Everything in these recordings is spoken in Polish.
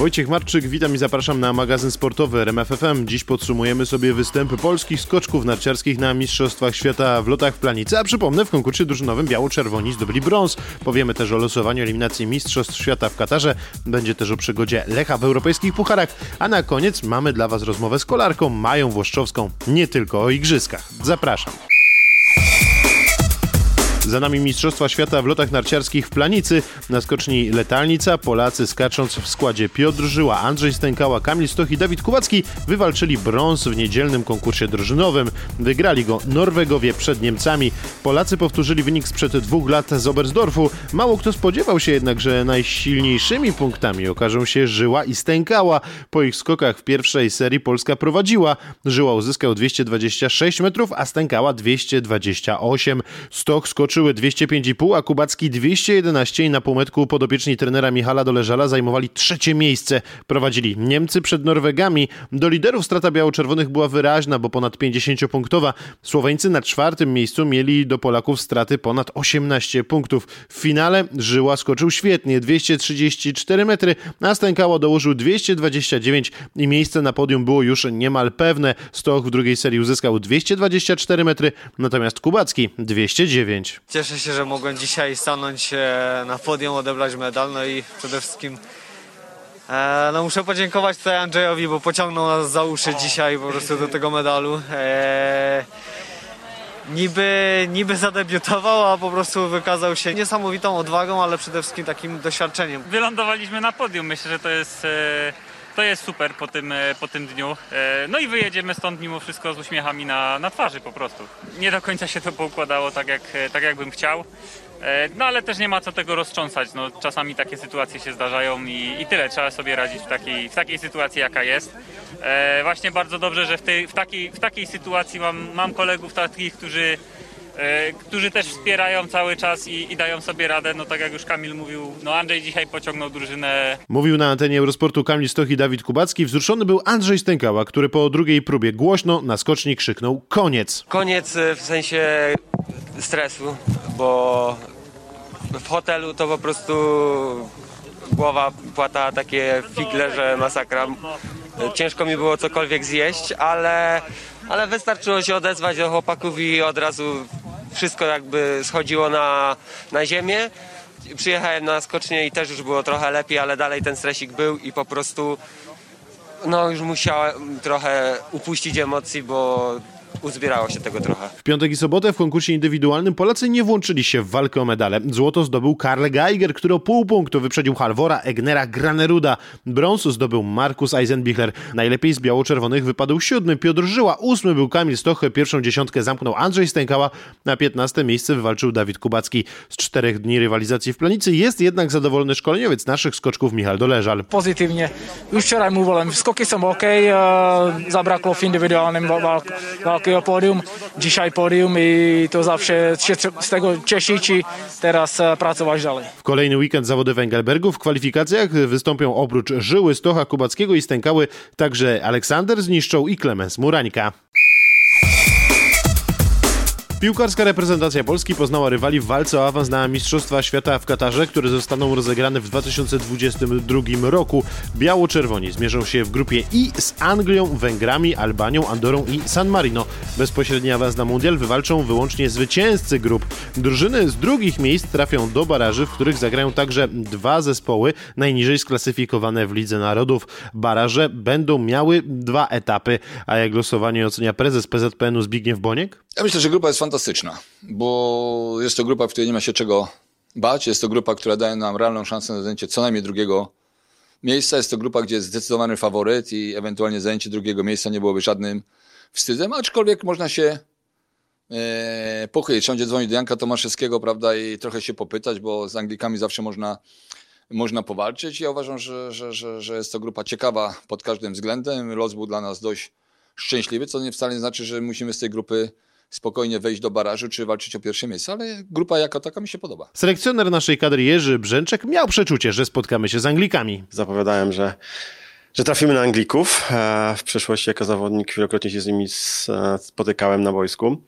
Wojciech Marczyk, witam i zapraszam na magazyn sportowy RMFFM. Dziś podsumujemy sobie występy polskich skoczków narciarskich na Mistrzostwach Świata w lotach w Planicy, a przypomnę, w konkursie drużynowym biało-czerwoni zdobyli brąz. Powiemy też o losowaniu eliminacji Mistrzostw Świata w Katarze. Będzie też o przygodzie Lecha w europejskich pucharach, a na koniec mamy dla Was rozmowę z kolarką Mają Włoszczowską, nie tylko o igrzyskach. Zapraszam. Za nami Mistrzostwa Świata w lotach narciarskich w Planicy. Na skoczni Letalnica Polacy skacząc w składzie Piotr Żyła, Andrzej Stękała, Kamil Stoch i Dawid Kubacki wywalczyli brąz w niedzielnym konkursie drużynowym. Wygrali go Norwegowie przed Niemcami. Polacy powtórzyli wynik sprzed dwóch lat z Oberstdorfu. Mało kto spodziewał się jednak, że najsilniejszymi punktami okażą się Żyła i Stękała. Po ich skokach w pierwszej serii Polska prowadziła. Żyła uzyskał 226 metrów, a Stękała 228. Stoch skoczył skoczyły 205,5, a Kubacki 211 i na półmetku podopieczni trenera Michala Doleżala zajmowali trzecie miejsce. Prowadzili Niemcy przed Norwegami. Do liderów strata biało-czerwonych była wyraźna, bo ponad 50-punktowa. Słoweńcy na czwartym miejscu mieli do Polaków straty ponad 18 punktów. W finale Żyła skoczył świetnie, 234 metry, a Stękało dołożył 229 i miejsce na podium było już niemal pewne. Stoch w drugiej serii uzyskał 224 metry, natomiast Kubacki 209. Cieszę się, że mogłem dzisiaj stanąć e, na podium, odebrać medal, no i przede wszystkim e, no muszę podziękować tutaj Andrzejowi, bo pociągnął nas za uszy dzisiaj po prostu do tego medalu. E, niby, niby zadebiutował, a po prostu wykazał się niesamowitą odwagą, ale przede wszystkim takim doświadczeniem. Wylądowaliśmy na podium, myślę, że to jest to jest super po tym, e, po tym dniu. E, no i wyjedziemy stąd mimo wszystko z uśmiechami na, na twarzy po prostu. Nie do końca się to poukładało tak, jak, e, tak jakbym chciał. No ale też nie ma co tego roztrząsać. No, czasami takie sytuacje się zdarzają i, i tyle. Trzeba sobie radzić w takiej, w takiej sytuacji, jaka jest. E, właśnie bardzo dobrze, że w, tej, w, takiej, w takiej sytuacji mam, mam kolegów takich, którzy którzy też wspierają cały czas i, i, dają sobie radę. No tak jak już Kamil mówił, no Andrzej dzisiaj pociągnął drużynę. Mówił na antenie Eurosportu Kamil Stoch i Dawid Kubacki. Wzruszony był Andrzej Stękała, który po drugiej próbie głośno na skoczni krzyknął koniec. Koniec e, w sensie stresu, bo w hotelu to po prostu głowa płata takie figle, że masakra. Ciężko mi było cokolwiek zjeść, ale, ale wystarczyło się odezwać do chłopaków i od razu wszystko jakby schodziło na, na ziemię. Przyjechałem na skocznie i też już było trochę lepiej, ale dalej ten stresik był i po prostu no już musiałem trochę upuścić emocji, bo uzbierało się tego trochę. W piątek i sobotę w konkursie indywidualnym Polacy nie włączyli się w walkę o medale. Złoto zdobył Karl Geiger, który o pół punktu wyprzedził Halvora Egnera Graneruda. Brąz zdobył Markus Eisenbichler. Najlepiej z biało-czerwonych wypadł siódmy Piotr Żyła, ósmy był Kamil Stoche, pierwszą dziesiątkę zamknął Andrzej Stękała, na piętnaste miejsce wywalczył Dawid Kubacki. Z czterech dni rywalizacji w Planicy jest jednak zadowolony szkoleniowiec naszych skoczków Michal Doleżal. Pozytywnie. Już wczoraj mówiłem, skoki są ok, zabrakło w indywidualnym walki takiego podium, dzisiaj podium i to zawsze się z tego cieszyć i teraz e, pracować dalej. W kolejny weekend zawody Węgelbergu w kwalifikacjach wystąpią oprócz Żyły, Stocha, Kubackiego i Stękały także Aleksander Zniszczą i Klemens Murańka. Piłkarska reprezentacja Polski poznała rywali w walce o awans na Mistrzostwa Świata w Katarze, które zostaną rozegrane w 2022 roku. Biało-czerwoni zmierzą się w grupie I z Anglią, Węgrami, Albanią, Andorą i San Marino. Bezpośredni awans na mundial wywalczą wyłącznie zwycięzcy grup. Drużyny z drugich miejsc trafią do baraży, w których zagrają także dwa zespoły najniżej sklasyfikowane w Lidze Narodów. Baraże będą miały dwa etapy, a jak losowanie ocenia prezes PZPN-u Zbigniew Boniek? Ja myślę, że grupa jest fantastyczna, bo jest to grupa, w której nie ma się czego bać. Jest to grupa, która daje nam realną szansę na zajęcie co najmniej drugiego miejsca. Jest to grupa, gdzie jest zdecydowany faworyt i ewentualnie zajęcie drugiego miejsca nie byłoby żadnym wstydem, aczkolwiek można się e, pochylić. Wszędzie dzwonić do Janka Tomaszewskiego, prawda, i trochę się popytać, bo z Anglikami zawsze można, można powalczyć. Ja uważam, że, że, że, że jest to grupa ciekawa pod każdym względem. Los był dla nas dość szczęśliwy, co nie wcale nie znaczy, że musimy z tej grupy spokojnie wejść do barażu czy walczyć o pierwsze miejsce, ale grupa jako taka mi się podoba. Selekcjoner naszej kadry Jerzy Brzęczek miał przeczucie, że spotkamy się z Anglikami. Zapowiadałem, że że trafimy na Anglików. E, w przeszłości jako zawodnik wielokrotnie się z nimi e, spotykałem na wojsku,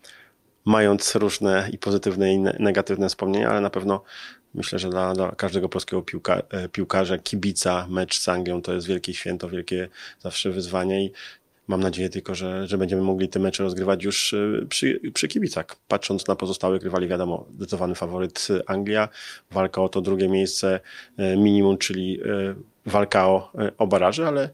mając różne i pozytywne i negatywne wspomnienia, ale na pewno Myślę, że dla, dla każdego polskiego piłka, e, piłkarza, kibica, mecz z Anglią to jest wielkie święto, wielkie zawsze wyzwanie i mam nadzieję tylko, że, że będziemy mogli te mecze rozgrywać już e, przy, przy kibicach. Patrząc na pozostałych rywali, wiadomo, zdecydowany faworyt Anglia, walka o to drugie miejsce e, minimum, czyli walka o, o baraże, ale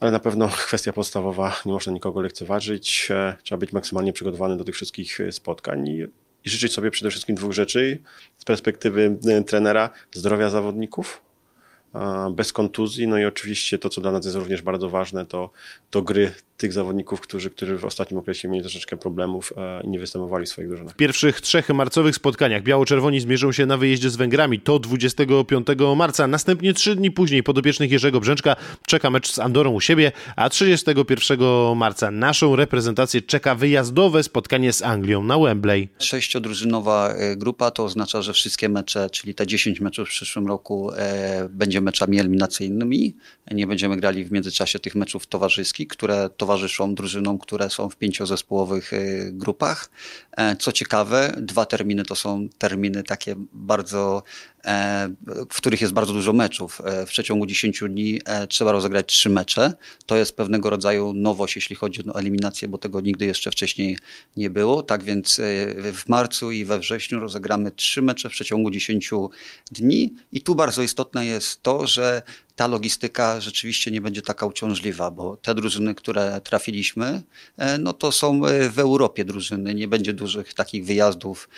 ale na pewno kwestia podstawowa, nie można nikogo lekceważyć, trzeba być maksymalnie przygotowany do tych wszystkich spotkań i i życzyć sobie przede wszystkim dwóch rzeczy. Z perspektywy e, trenera: zdrowia zawodników, bez kontuzji, no i oczywiście to, co dla nas jest również bardzo ważne, to, to gry tych zawodników, którzy, którzy w ostatnim okresie mieli troszeczkę problemów e, i nie występowali w swoich drużynach. W pierwszych trzech marcowych spotkaniach biało-czerwoni zmierzą się na wyjeździe z Węgrami. To 25 marca. Następnie trzy dni później podopiecznych Jerzego Brzęczka czeka mecz z Andorą u siebie, a 31 marca naszą reprezentację czeka wyjazdowe spotkanie z Anglią na Wembley. Sześciodrużynowa e, grupa to oznacza, że wszystkie mecze, czyli te 10 meczów w przyszłym roku e, będzie meczami eliminacyjnymi. Nie będziemy grali w międzyczasie tych meczów towarzyskich, które towarzyszą drużynom, które są w pięciozespołowych y, grupach. E, co ciekawe, dwa terminy to są terminy takie bardzo w których jest bardzo dużo meczów. E, w przeciągu 10 dni e, trzeba rozegrać trzy mecze. To jest pewnego rodzaju nowość, jeśli chodzi o eliminację, bo tego nigdy jeszcze wcześniej nie było. Tak więc w marcu i we wrześniu rozegramy trzy mecze w przeciągu 10 dni. I tu bardzo istotne jest to, że ta logistyka rzeczywiście nie będzie taka uciążliwa, bo te drużyny, które trafiliśmy, no to są w Europie drużyny. Nie będzie dużych takich wyjazdów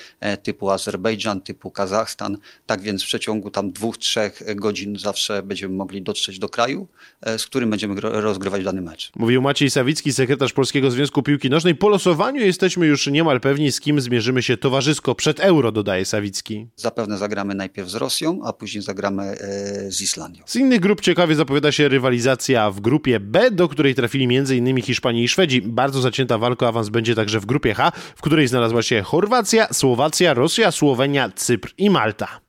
typu Azerbejdżan, typu Kazachstan. Tak więc więc w przeciągu tam dwóch, trzech godzin zawsze będziemy mogli dotrzeć do kraju, e, z którym będziemy rozgrywać dany mecz. Mówił Maciej Sawicki, sekretarz Polskiego Związku Piłki Nożnej. Po losowaniu jesteśmy już niemal pewni, z kim zmierzymy się towarzysko przed Euro, dodaje Sawicki. Zapewne zagramy najpierw z Rosją, a później zagramy e, z Islandią. Z innych grup ciekawie zapowiada się rywalizacja w grupie B, do której trafili m.in. Hiszpanii i Szwedzi. Bardzo zacięta walka o awans będzie także w grupie H, w której znalazła się Chorwacja, Słowacja, Rosja, Słowenia, Cypr i Malta.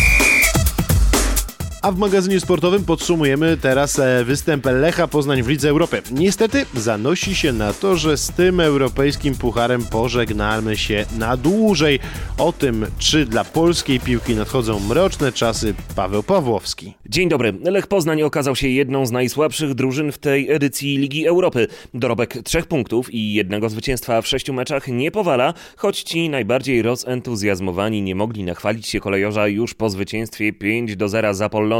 A w magazynie sportowym podsumujemy teraz e, występ Lecha Poznań w Lidze Europy. Niestety zanosi się na to, że z tym europejskim pucharem pożegnamy się na dłużej. O tym, czy dla polskiej piłki nadchodzą mroczne czasy, Paweł Pawłowski. Dzień dobry. Lech Poznań okazał się jedną z najsłabszych drużyn w tej edycji Ligi Europy. Dorobek trzech punktów i jednego zwycięstwa w sześciu meczach nie powala, choć ci najbardziej rozentuzjazmowani nie mogli nachwalić się kolejorza już po zwycięstwie 5 do 0 za Pol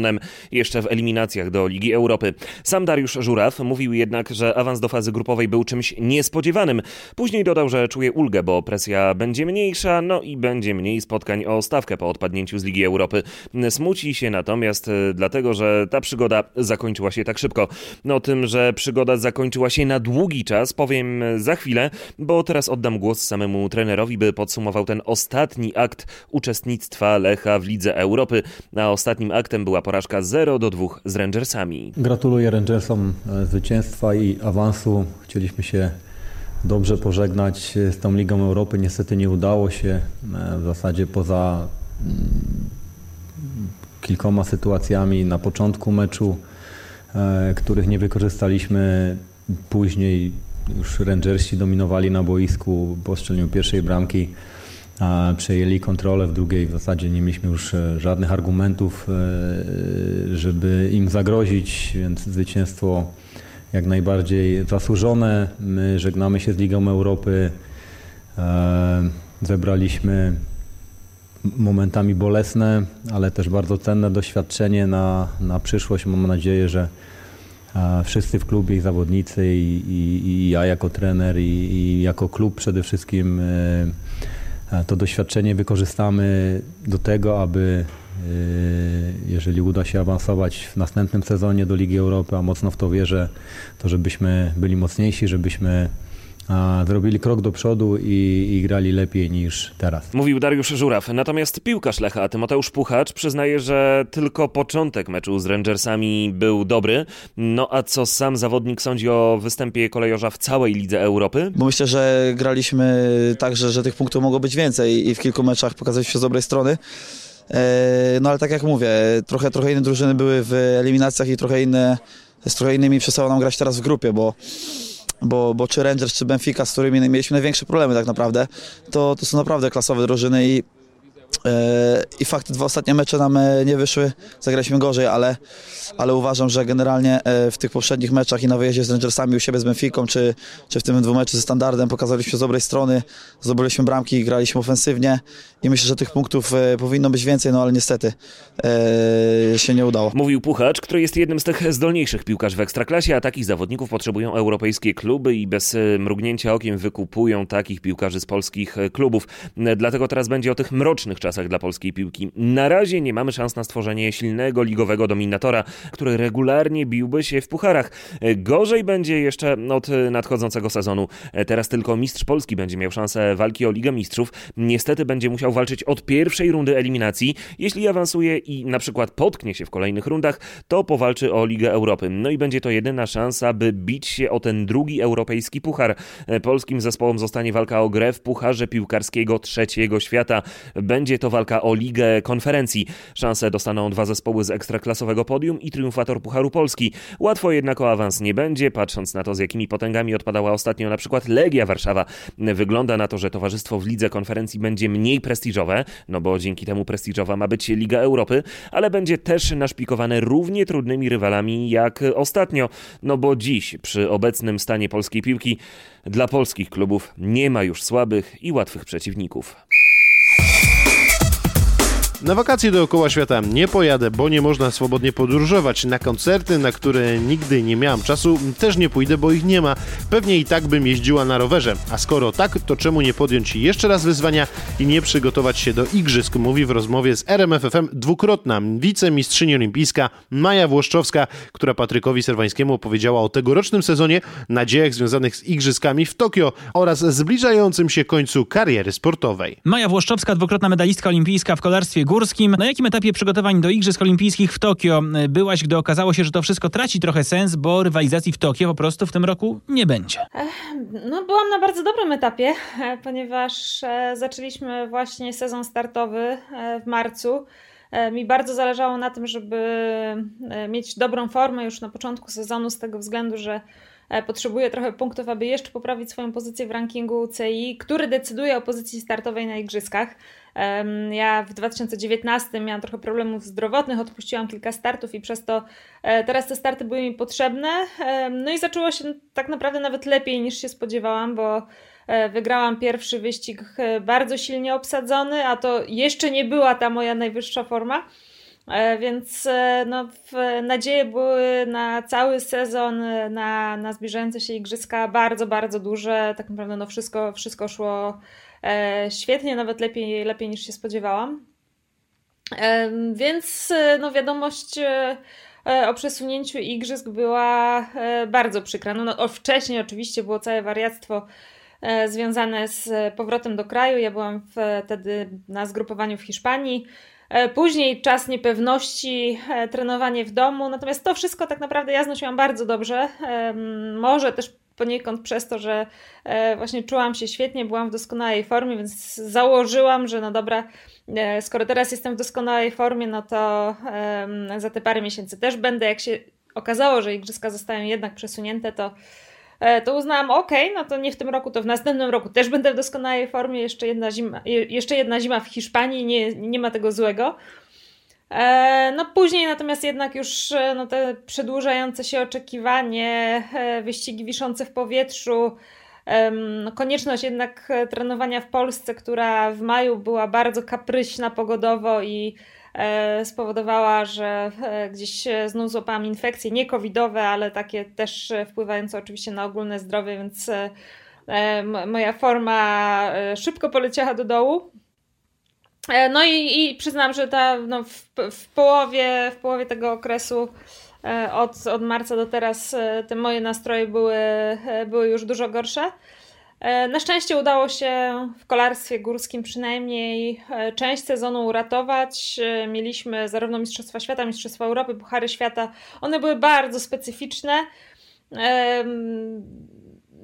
Jeszcze w eliminacjach do Ligi Europy. Sam Dariusz Żuraw mówił jednak, że awans do fazy grupowej był czymś niespodziewanym. Później dodał, że czuje ulgę, bo presja będzie mniejsza, no i będzie mniej spotkań o stawkę po odpadnięciu z Ligi Europy. Smuci się natomiast e, dlatego, że ta przygoda zakończyła się tak szybko. No o tym, że przygoda zakończyła się na długi czas powiem za chwilę, bo teraz oddam głos samemu trenerowi, by podsumował ten ostatni akt uczestnictwa Lecha w Lidze Europy. A ostatnim aktem była porażka 0 do 2 z Rangersami. Gratuluję Rangersom e, zwycięstwa i awansu. Chcieliśmy się dobrze pożegnać z tą Ligą Europy. Niestety nie udało się. E, w zasadzie poza mm, kilkoma sytuacjami na początku meczu, e, których nie wykorzystaliśmy. Później już Rangersi dominowali na boisku po strzeleniu pierwszej bramki przejęli kontrolę w drugiej. W zasadzie nie mieliśmy już e, żadnych argumentów, e, żeby im zagrozić, więc zwycięstwo jak najbardziej zasłużone. My żegnamy się z Ligą Europy. E, zebraliśmy momentami bolesne, ale też bardzo cenne doświadczenie na, na przyszłość. Mam nadzieję, że wszyscy w klubie i zawodnicy i, i, i ja jako trener i, i, jako klub przede wszystkim to doświadczenie wykorzystamy do tego, aby e, jeżeli uda się awansować w następnym sezonie do Ligi Europy, a mocno w to wierzę, to żebyśmy byli mocniejsi, żebyśmy zrobili krok do przodu i, i, grali lepiej niż teraz. Mówił Dariusz Żuraw. Natomiast piłkarz Lecha, Tymoteusz Puchacz, przyznaje, że tylko początek meczu z Rangersami był dobry. No a co sam zawodnik sądzi o występie kolejorza w całej Lidze Europy? Bo myślę, że graliśmy tak, że, że tych punktów mogło być więcej i w kilku meczach pokazaliśmy się z dobrej strony. E, no ale tak jak mówię, trochę, trochę inne drużyny były w eliminacjach i trochę inne, z trochę innymi przestało nam grać teraz w grupie, bo bo, bo czy Rangers, czy Benfica, z którymi mieliśmy największe problemy tak naprawdę, to, to są naprawdę klasowe drużyny i I fakt, dwa ostatnie mecze nam e, nie wyszły, zagraliśmy gorzej, ale, ale uważam, że generalnie e, w tych poprzednich meczach i na wyjeździe z Rangersami u siebie z Benficą, czy, czy w tym dwóch meczu ze Standardem pokazaliśmy z dobrej strony, zdobyliśmy bramki, graliśmy ofensywnie i myślę, że tych punktów powinno być więcej, no ale niestety e, się nie udało. Mówił Puchacz, który jest jednym z tych zdolniejszych piłkarzy w Ekstraklasie, a takich zawodników potrzebują europejskie kluby i bez mrugnięcia okiem wykupują takich piłkarzy z polskich klubów. Dlatego teraz będzie o tych mrocznych czasach czasach dla polskiej piłki. Na razie nie mamy szans na stworzenie silnego ligowego dominatora, który regularnie biłby się w pucharach. Gorzej będzie jeszcze od nadchodzącego sezonu. Teraz tylko mistrz Polski będzie miał szansę walki o Ligę Mistrzów. Niestety będzie musiał walczyć od pierwszej rundy eliminacji. Jeśli awansuje i na przykład potknie się w kolejnych rundach, to powalczy o Ligę Europy. No i będzie to jedyna szansa, by bić się o ten drugi europejski puchar. Polskim zespołom zostanie walka o grę w pucharze piłkarskiego trzeciego świata. Będzie to walka o Ligę Konferencji. Szanse dostaną dwa zespoły z ekstraklasowego podium i triumfator Pucharu Polski. Łatwo jednak o awans nie będzie, patrząc na to, z jakimi potęgami odpadała ostatnio na przykład Legia Warszawa. Wygląda na to, że towarzystwo w Lidze Konferencji będzie mniej prestiżowe, no bo dzięki temu prestiżowa ma być Liga Europy, ale będzie też naszpikowane równie trudnymi rywalami jak ostatnio, no bo dziś przy obecnym stanie polskiej piłki dla polskich klubów nie ma już słabych i łatwych przeciwników. Na wakacje dookoła świata nie pojadę, bo nie można swobodnie podróżować. Na koncerty, na które nigdy nie miałam czasu, też nie pójdę, bo ich nie ma. Pewnie i tak bym jeździła na rowerze. A skoro tak, to czemu nie podjąć jeszcze raz wyzwania i nie przygotować się do igrzysk? Mówi w rozmowie z RMFFM dwukrotna wicemistrzyni olimpijska Maja Włoszczowska, która Patrykowi Serwańskiemu opowiedziała o tegorocznym sezonie, nadziejach związanych z igrzyskami w Tokio oraz zbliżającym się końcu kariery sportowej. Maja Włoszczowska, dwukrotna medalistka olimpijska w kolarstwie górskim. Na jakim etapie przygotowań do Igrzysk Olimpijskich w Tokio byłaś, gdy okazało się, że to wszystko traci trochę sens, bo rywalizacji w Tokio po prostu w tym roku nie będzie? No, byłam na bardzo dobrym etapie, ponieważ e, zaczęliśmy właśnie sezon startowy e, w marcu. E, mi bardzo zależało na tym, żeby mieć dobrą formę już na początku sezonu, z tego względu, że potrzebuję trochę punktów, aby jeszcze poprawić swoją pozycję w rankingu CI, który decyduje o pozycji startowej na igrzyskach. Ja w 2019 miałam trochę problemów zdrowotnych, odpuściłam kilka startów i przez to e, teraz te starty były mi potrzebne. No i zaczęło się tak naprawdę nawet lepiej niż się spodziewałam, bo e, wygrałam pierwszy wyścig e, bardzo silnie obsadzony, a to jeszcze nie była ta moja najwyższa forma. Więc no, nadzieje były na cały sezon, na, na zbliżające się igrzyska bardzo, bardzo duże. Tak naprawdę no, wszystko, wszystko szło E, świetnie, nawet lepiej, lepiej niż się spodziewałam. E, więc e, no, wiadomość o przesunięciu igrzysk była bardzo przykra. No, no, wcześniej oczywiście było całe wariactwo związane z powrotem do kraju. Ja byłam wtedy na zgrupowaniu w Hiszpanii. Później czas niepewności, trenowanie w domu, natomiast to wszystko tak naprawdę ja znosiłam bardzo dobrze. Może też poniekąd przez to, że e, właśnie czułam się świetnie, byłam w doskonałej formie, więc założyłam, że no dobra, e, skoro teraz jestem w doskonałej formie, no to za te parę miesięcy też będę. Jak się okazało, że igrzyska zostają jednak przesunięte, to e, to uznałam, ok, no to nie w tym roku, to w następnym roku też będę w doskonałej formie. Jeszcze jedna zima, jeszcze jedna zima w Hiszpanii, nie, nie ma tego złego. E, no później natomiast jednak już e, no, te przedłużające się oczekiwanie, e, wyścigi wiszące w powietrzu, no, konieczność jednak trenowania w Polsce, która w maju była bardzo kapryśna pogodowo i spowodowała, że gdzieś znów złapałam infekcje, nie covidowe, ale takie też wpływające oczywiście na ogólne zdrowie, więc moja forma szybko poleciała do dołu. E, no i, i przyznam, że ta, no w, w, połowie, w połowie tego okresu e, od, od marca do teraz e, te moje nastroje były, były już dużo gorsze. Na szczęście udało się w kolarstwie górskim przynajmniej część sezonu uratować. Mieliśmy zarówno Mistrzostwa Świata, Mistrzostwa Europy, Puchary Świata. One były bardzo specyficzne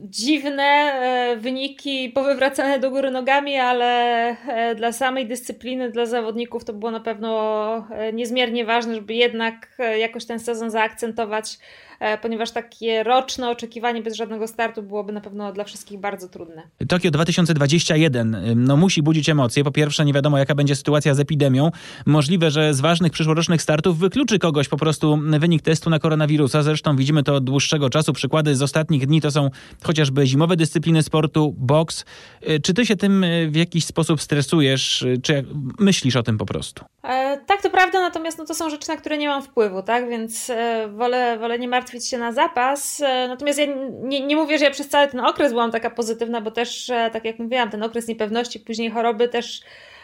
dziwne e, wyniki powywracane do góry nogami, ale e, dla samej dyscypliny, dla zawodników to było na pewno e, niezmiernie ważne, żeby jednak jakoś ten sezon zaakcentować E, ponieważ takie roczne oczekiwanie bez żadnego startu byłoby na pewno dla wszystkich bardzo trudne. Tokio 2021 no, musi budzić emocje. Po pierwsze, nie wiadomo, jaka będzie sytuacja z epidemią. Możliwe, że z ważnych przyszłorocznych startów wykluczy kogoś po prostu wynik testu na koronawirusa. Zresztą widzimy to od dłuższego czasu. Przykłady z ostatnich dni to są chociażby zimowe dyscypliny sportu, boks. E, czy ty się tym e, w jakiś sposób stresujesz? Czy myślisz o tym po prostu? E, tak, to prawda, natomiast no, to są rzeczy, na które nie mam wpływu, tak? Więc e, wolę, wolę nie martwić martwić się na zapas. E, natomiast ja nie, nie mówię, że ja przez cały ten okres byłam taka pozytywna, bo też, e, tak jak mówiłam, ten okres niepewności, później choroby też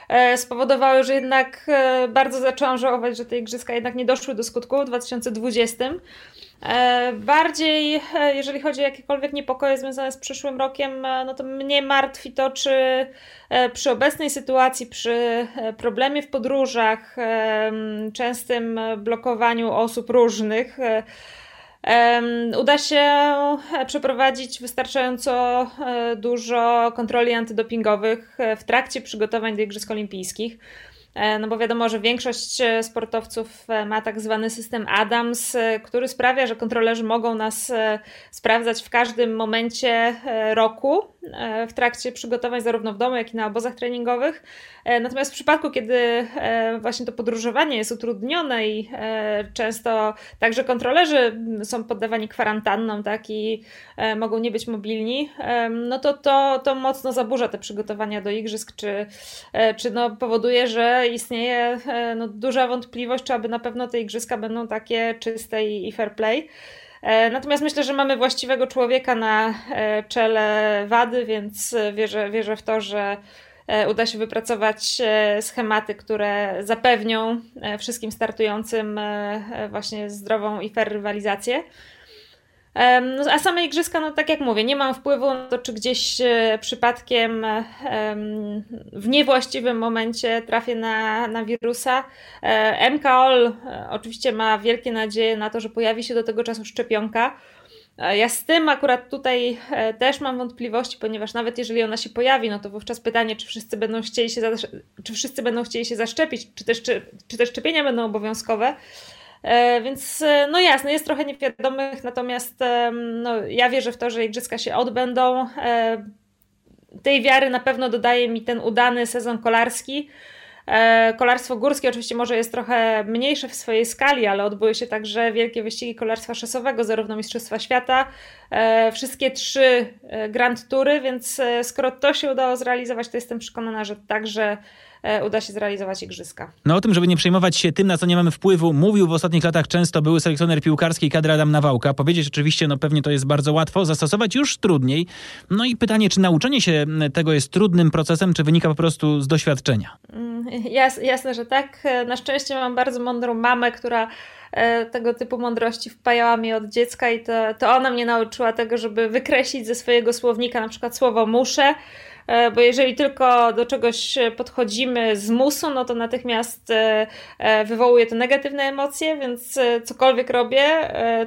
e, spowodowały, że jednak bardzo zaczęłam żałować, że te igrzyska jednak nie doszły do skutku w 2020. Bardziej, jeżeli chodzi o jakiekolwiek niepokoje związane z przyszłym rokiem, no to mnie martwi to, czy przy obecnej sytuacji, przy problemie w podróżach, częstym blokowaniu osób różnych, uda się e, przeprowadzić wystarczająco e, dużo kontroli antydopingowych e, w trakcie przygotowań do Igrzysk Olimpijskich. No bo wiadomo, że większość sportowców ma tak zwany system ADAMS, który sprawia, że kontrolerzy mogą nas sprawdzać w każdym momencie roku w trakcie przygotowań zarówno w domu, jak i na obozach treningowych. Natomiast w przypadku, kiedy właśnie to podróżowanie jest utrudnione i często także kontrolerzy są poddawani kwarantannom, tak, i mogą nie być mobilni, no to to, to mocno zaburza te przygotowania do igrzysk, czy, czy no powoduje, że istnieje e, no, duża wątpliwość, czy aby na pewno te igrzyska będą takie czyste i fair play. E, natomiast myślę, że mamy właściwego człowieka na e, czele wady, więc wierzę, wierzę w to, że uda się wypracować schematy, które zapewnią wszystkim startującym właśnie zdrową i fair rywalizację. No, a same igrzyska, no tak jak mówię, nie mam wpływu na to, czy gdzieś e, przypadkiem w niewłaściwym momencie trafię na, na wirusa. E, MKOL e, oczywiście ma wielkie nadzieje na to, że pojawi się do tego czasu szczepionka. Ja z tym akurat tutaj też mam wątpliwości, ponieważ nawet jeżeli ona się pojawi, no to wówczas pytanie, czy wszyscy będą chcieli się, czy wszyscy będą chcieli się zaszczepić, czy też, czy, czy te szczepienia będą obowiązkowe. E, więc e, no jasne, jest trochę niewiadomych, natomiast no, ja wierzę w to, że igrzyska się odbędą. E, tej wiary na pewno dodaje mi ten udany sezon kolarski. Kolarstwo górskie oczywiście może jest trochę mniejsze w swojej skali, ale odbyły się także wielkie wyścigi kolarstwa szosowego, zarówno Mistrzostwa Świata, wszystkie trzy Grand Tury, więc skoro to się udało zrealizować, to jestem przekonana, że także uda się zrealizować igrzyska. No o tym, żeby nie przejmować się tym, na co nie mamy wpływu, mówił w ostatnich latach często były selekcjoner piłkarskiej kadry Adam Nawałka. Powiedzieć oczywiście, no pewnie to jest bardzo łatwo, zastosować już trudniej. No i pytanie, czy nauczenie się tego jest trudnym procesem, czy wynika po prostu z doświadczenia? Mm, jas, jasne, że tak. E, na szczęście mam bardzo mądrą mamę, która e, tego typu mądrości wpajała mi od dziecka i to, to ona mnie nauczyła tego, żeby wykreślić ze swojego słownika na przykład słowo muszę, E, bo jeżeli tylko do czegoś podchodzimy z musu, no to natychmiast e, e, wywołuje to negatywne emocje, więc cokolwiek robię,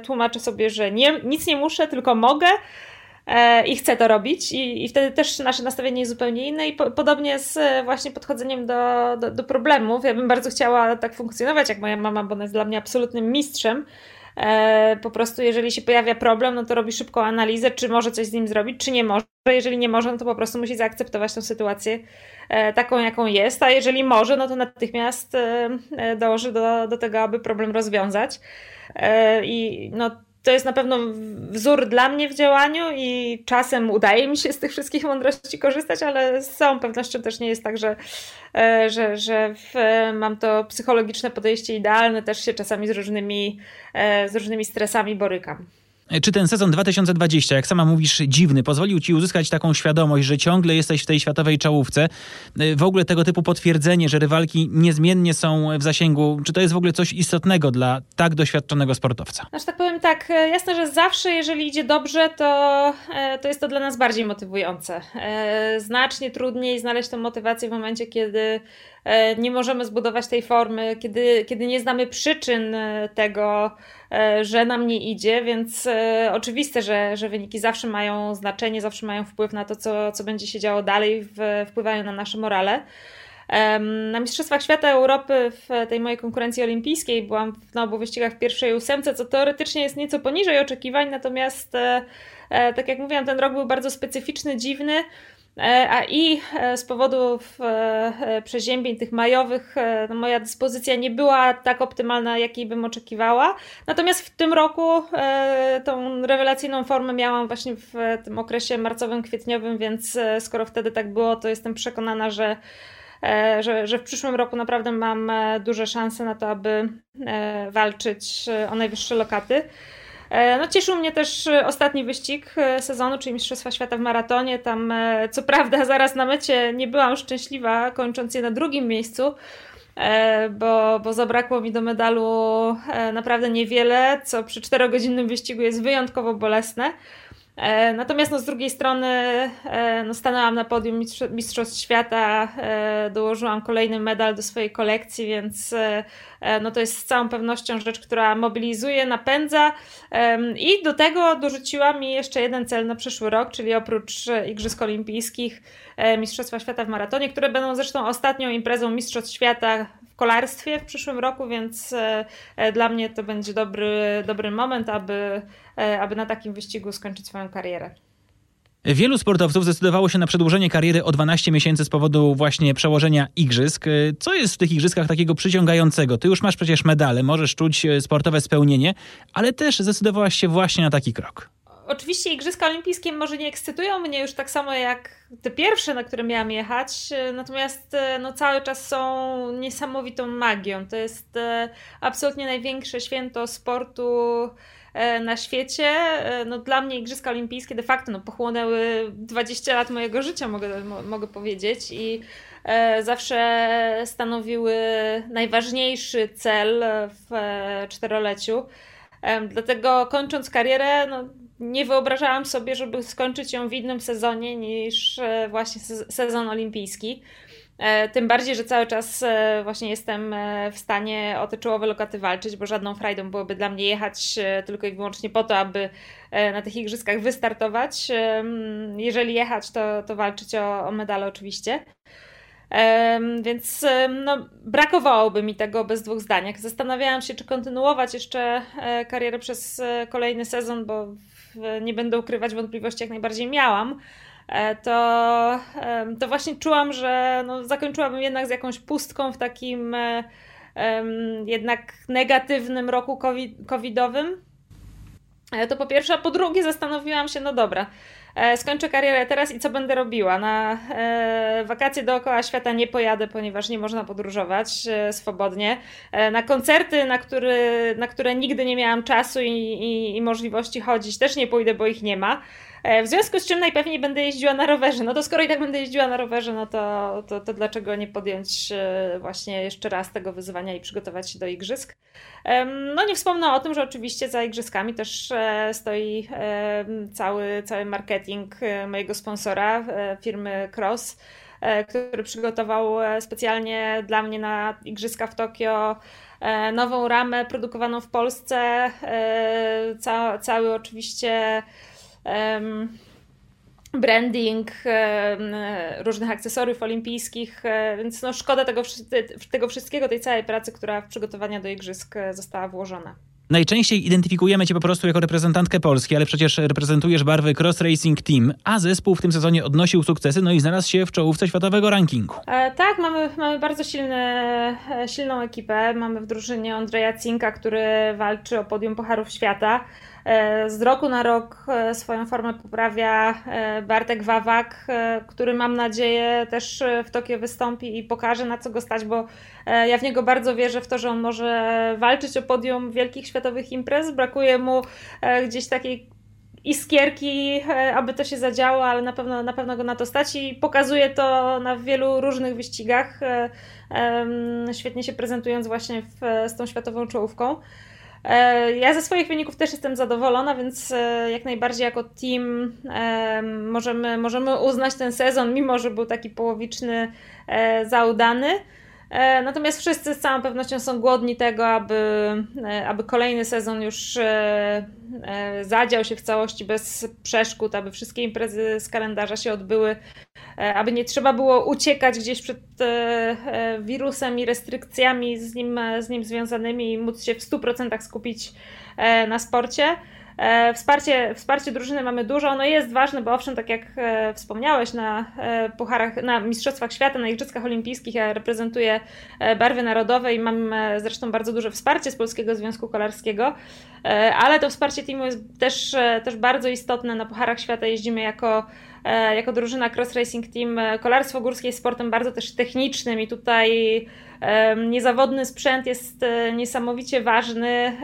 tłumaczę sobie, że nie, nic nie muszę, tylko mogę i chcę to robić i, i wtedy też nasze nastawienie jest zupełnie inne i po, podobnie z właśnie podchodzeniem do, do, do, problemów. Ja bym bardzo chciała tak funkcjonować jak moja mama, bo ona jest dla mnie absolutnym mistrzem, E, po prostu jeżeli się pojawia problem, no to robi szybką analizę, czy może coś z nim zrobić, czy nie może. Jeżeli nie może, no to po prostu musi zaakceptować tą sytuację e, taką, jaką jest, a jeżeli może, no to natychmiast e, dąży do, do tego, aby problem rozwiązać. I no, to jest na pewno wzór dla mnie w działaniu i czasem udaje mi się z tych wszystkich mądrości korzystać, ale z całą pewnością też nie jest tak, że, e, że, że w, mam to psychologiczne podejście idealne, też się czasami z różnymi, e, z różnymi stresami borykam. Czy ten sezon 2020, jak sama mówisz, dziwny, pozwolił ci uzyskać taką świadomość, że ciągle jesteś w tej światowej czołówce? W ogóle tego typu potwierdzenie, że rywalki niezmiennie są w zasięgu, czy to jest w ogóle coś istotnego dla tak doświadczonego sportowca? Znaczy tak powiem tak, e, jasne, że zawsze jeżeli idzie dobrze, to, e, to jest to dla nas bardziej motywujące. E, znacznie trudniej znaleźć tę motywację w momencie, kiedy nie możemy zbudować tej formy, kiedy, kiedy nie znamy przyczyn tego, że nam nie idzie, więc oczywiste, że, że wyniki zawsze mają znaczenie, zawsze mają wpływ na to, co, co będzie się działo dalej, wpływają na nasze morale. Na Mistrzostwach Świata Europy w tej mojej konkurencji olimpijskiej byłam na obu wyścigach w pierwszej ósemce, co teoretycznie jest nieco poniżej oczekiwań, natomiast e, e, tak jak mówiłam, ten rok był bardzo specyficzny, dziwny. E, a i z powodów przeziębień tych majowych no moja dyspozycja nie była tak optymalna, jakiej bym oczekiwała. Natomiast w tym roku tą rewelacyjną formę miałam właśnie w tym okresie marcowym, kwietniowym, więc skoro wtedy tak było, to jestem przekonana, że E, że, że w przyszłym roku naprawdę mam e, duże szanse na to, aby e, walczyć o najwyższe lokaty. No, cieszył mnie też ostatni wyścig sezonu, czyli Mistrzostwa Świata w maratonie. Tam, co prawda, zaraz na mecie nie byłam szczęśliwa, kończąc je na drugim miejscu, bo, bo zabrakło mi do medalu naprawdę niewiele, co przy czterogodzinnym wyścigu jest wyjątkowo bolesne. E, natomiast no, z drugiej strony e, no, stanęłam na podium Mistrzostw Świata, e, dołożyłam kolejny medal do swojej kolekcji, więc no, to jest z całą pewnością rzecz, która mobilizuje, napędza. I do tego dorzuciła mi jeszcze jeden cel na przyszły rok, czyli oprócz Igrzysk Olimpijskich Mistrzostwa Świata w maratonie, które będą zresztą ostatnią imprezą Mistrzostw Świata kolarstwie w przyszłym roku, więc e, e, dla mnie to będzie dobry, dobry moment, aby, e, aby na takim wyścigu skończyć swoją karierę. Wielu sportowców zdecydowało się na przedłużenie kariery o 12 miesięcy z powodu właśnie przełożenia igrzysk. Co jest w tych igrzyskach takiego przyciągającego? Ty już masz przecież medale, możesz czuć sportowe spełnienie, ale też zdecydowałaś się właśnie na taki krok oczywiście Igrzyska Olimpijskie może nie ekscytują mnie już tak samo jak te pierwsze, na które miałam jechać, natomiast e, no, cały czas są niesamowitą magią. To jest e, absolutnie największe święto sportu e, na świecie. No, dla mnie Igrzyska Olimpijskie de facto no, pochłonęły 20 lat mojego życia, mogę, mogę powiedzieć. I zawsze stanowiły najważniejszy cel w czteroleciu. Dlatego kończąc karierę, no, nie wyobrażałam sobie, żeby skończyć ją w innym sezonie niż e, właśnie sezon olimpijski. E, tym bardziej, że cały czas e, właśnie jestem w stanie o te czołowe lokaty walczyć, bo żadną frajdą byłoby dla mnie jechać tylko i wyłącznie po to, aby na tych igrzyskach wystartować. Jeżeli jechać, to, to walczyć o, o medale oczywiście. Więc no, brakowałoby mi tego bez dwóch zdaniach. Zastanawiałam się, czy kontynuować jeszcze karierę przez kolejny sezon, bo nie będę ukrywać, wątpliwości jak najbardziej miałam, e, to, to właśnie czułam, że no, zakończyłabym jednak z jakąś pustką w takim jednak negatywnym roku covidowym. E, to po pierwsze, a po drugie zastanowiłam się, no dobra, skończę karierę teraz i co będę robiła? Na e, wakacje dookoła świata nie pojadę, ponieważ nie można podróżować e, swobodnie. E, na koncerty, na, który, na które nigdy nie miałam czasu i, i, i możliwości chodzić, też nie pójdę, bo ich nie ma. E, w związku z czym najpewniej będę jeździła na rowerze. No to skoro i tak będę jeździła na rowerze, no to, to, to dlaczego nie podjąć e, właśnie jeszcze raz tego wyzwania i przygotować się do igrzysk? No nie wspomnę o tym, że oczywiście za igrzyskami też e, stoi cały, cały marketing mojego sponsora, firmy Cross, który przygotował specjalnie dla mnie na igrzyska w Tokio nową ramę produkowaną w Polsce. Ca cały oczywiście branding różnych akcesoriów olimpijskich, e, więc no szkoda tego, tego wszystkiego, tej całej pracy, która w przygotowania do igrzysk e, została włożona. Najczęściej identyfikujemy Cię po prostu jako reprezentantkę Polski, ale przecież reprezentujesz barwy Cross Racing Team, a zespół w tym sezonie odnosił sukcesy, no i znalazł się w czołówce światowego rankingu. E, tak, mamy, mamy bardzo silny, e, silną ekipę. Mamy w drużynie Andrzeja Cinka, który walczy o podium Pucharów Świata. E, z roku na rok e, swoją formę poprawia e, Bartek Wawak, który mam nadzieję też w Tokio wystąpi i pokaże na co go stać, bo ja w niego bardzo wierzę w to, że on może walczyć o podium wielkich światowych imprez. Brakuje mu gdzieś takiej iskierki, aby to się zadziało, ale na pewno, na pewno go na to stać i pokazuje to na wielu różnych wyścigach, świetnie się prezentując właśnie w, z tą światową czołówką. E, ja ze swoich wyników też jestem zadowolona, więc e, jak najbardziej jako team e, możemy, możemy uznać ten sezon, mimo że był taki połowiczny, za udany. E, natomiast wszyscy z całą pewnością są głodni tego, aby, e, aby kolejny sezon już e, zadział się w całości bez przeszkód, aby wszystkie imprezy z kalendarza się odbyły, aby nie trzeba było uciekać gdzieś przed wirusem i restrykcjami z nim, z nim związanymi i móc się w 100% skupić na sporcie. E, wsparcie, wsparcie drużyny mamy dużo, ono jest ważne, bo owszem, tak jak e, wspomniałeś, na e, pucharach, na Mistrzostwach Świata, na Igrzyskach Olimpijskich ja reprezentuję barwy narodowe i mam zresztą bardzo duże wsparcie z Polskiego Związku Kolarskiego, ale to wsparcie teamu jest też, też bardzo istotne. Na pucharach świata jeździmy jako jako drużyna Cross Racing Team. Kolarstwo górskie jest sportem bardzo też technicznym i tutaj Niezawodny sprzęt jest e, niesamowicie ważny.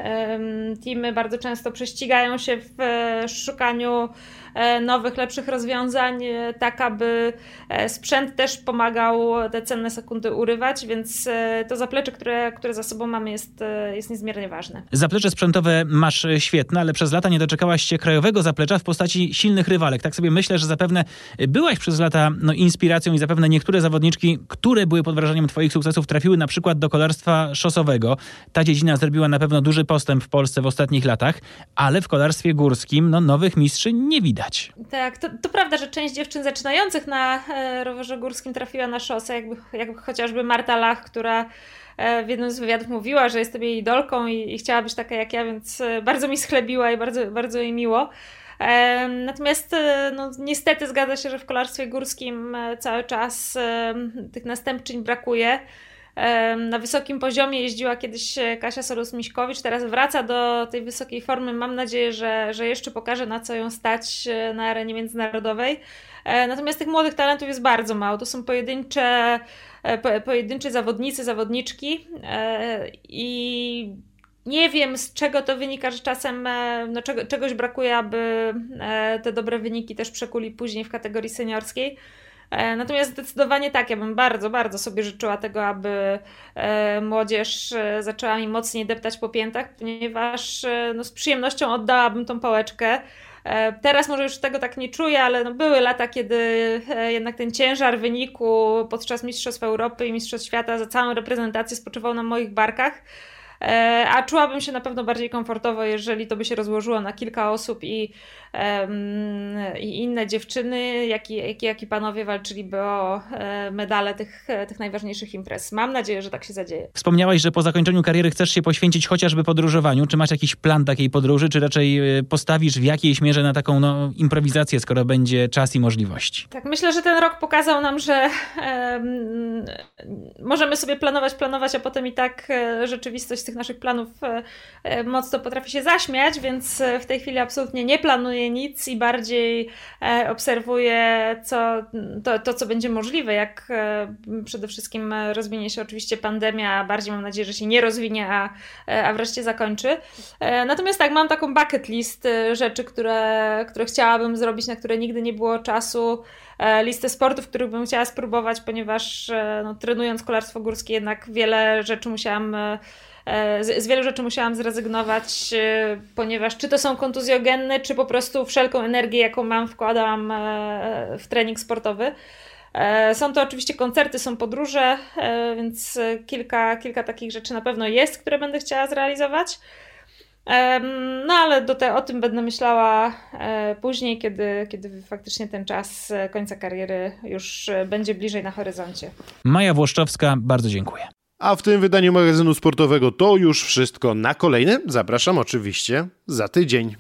Teamy bardzo często prześcigają się w e, szukaniu E, nowych, lepszych rozwiązań, e, tak aby e, sprzęt też pomagał te cenne sekundy urywać, więc to zaplecze, które, które za sobą mamy jest, jest niezmiernie ważne. Zaplecze sprzętowe masz świetne, ale przez lata nie doczekałaś się krajowego zaplecza w postaci silnych rywalek. Tak sobie myślę, że zapewne byłaś przez lata no, inspiracją i zapewne niektóre zawodniczki, które były pod wrażeniem twoich sukcesów, trafiły na przykład do kolarstwa szosowego. Ta dziedzina zrobiła na pewno duży postęp w Polsce w ostatnich latach, ale w kolarstwie górskim no, nowych mistrzy nie widać widać. Tak, to, to prawda, że część dziewczyn zaczynających na e, rowerze górskim trafiła na szosę, jakby, jakby chociażby Marta Lach, która e, w jednym z wywiadów mówiła, że jestem jej idolką i, i chciała być taka jak ja, więc e, bardzo mi schlebiła i bardzo, bardzo jej miło. Natomiast no, niestety zgadza się, że w kolarstwie górskim cały czas tych następczyń brakuje. Na wysokim poziomie jeździła kiedyś e, Kasia Solus-Miśkowicz, teraz wraca do tej wysokiej formy. Mam nadzieję, że, że jeszcze pokaże, na co ją stać e, na arenie międzynarodowej. E, natomiast tych młodych talentów jest bardzo mało. To są pojedyncze, po, pojedyncze zawodnicy, zawodniczki i nie wiem, z czego to wynika, że czasem no, czego, czegoś brakuje, aby te dobre wyniki też przekuli później w kategorii seniorskiej. E, natomiast zdecydowanie tak, ja bym bardzo, bardzo sobie życzyła tego, aby e, młodzież e, zaczęła mi mocniej deptać po piętach, ponieważ no, z przyjemnością oddałabym tą pałeczkę. Teraz może już tego tak nie czuję, ale no były lata, kiedy jednak ten ciężar wyniku podczas Mistrzostw Europy i Mistrzostw Świata za całą reprezentację spoczywał na moich barkach. A czułabym się na pewno bardziej komfortowo, jeżeli to by się rozłożyło na kilka osób i i inne dziewczyny, jak i, jak, jak i panowie walczyliby o e, medale tych, tych najważniejszych imprez. Mam nadzieję, że tak się zadzieje. Wspomniałaś, że po zakończeniu kariery chcesz się poświęcić chociażby podróżowaniu. Czy masz jakiś plan takiej podróży, czy raczej e, postawisz w jakiejś mierze na taką no, improwizację, skoro będzie czas i możliwości? Tak, myślę, że ten rok pokazał nam, że um, możemy sobie planować, planować, a potem i tak e, rzeczywistość z tych naszych planów mocno potrafi się zaśmiać, więc w tej chwili absolutnie nie planuję nic i bardziej e, obserwuję co, to, to, co będzie możliwe, jak e, przede wszystkim rozwinie się oczywiście pandemia, a bardziej mam nadzieję, że się nie rozwinie, a, e, a wreszcie zakończy. Natomiast tak, mam taką bucket list rzeczy, które, które chciałabym zrobić, na które nigdy nie było czasu listę sportów, których bym chciała spróbować, ponieważ no, trenując kolarstwo górskie jednak wiele rzeczy musiałam E, z, z wielu rzeczy musiałam zrezygnować, e, ponieważ czy to są kontuzjogenne, czy po prostu wszelką energię, jaką mam, wkładałam e, w trening sportowy. Są to oczywiście koncerty, są podróże, więc kilka, kilka takich rzeczy na pewno jest, które będę chciała zrealizować. No ale do te, o tym będę myślała później, kiedy, kiedy faktycznie ten czas końca kariery już będzie bliżej na horyzoncie. Maja Włoszczowska, bardzo dziękuję. A w tym wydaniu magazynu sportowego to już wszystko. Na kolejny zapraszam oczywiście za tydzień.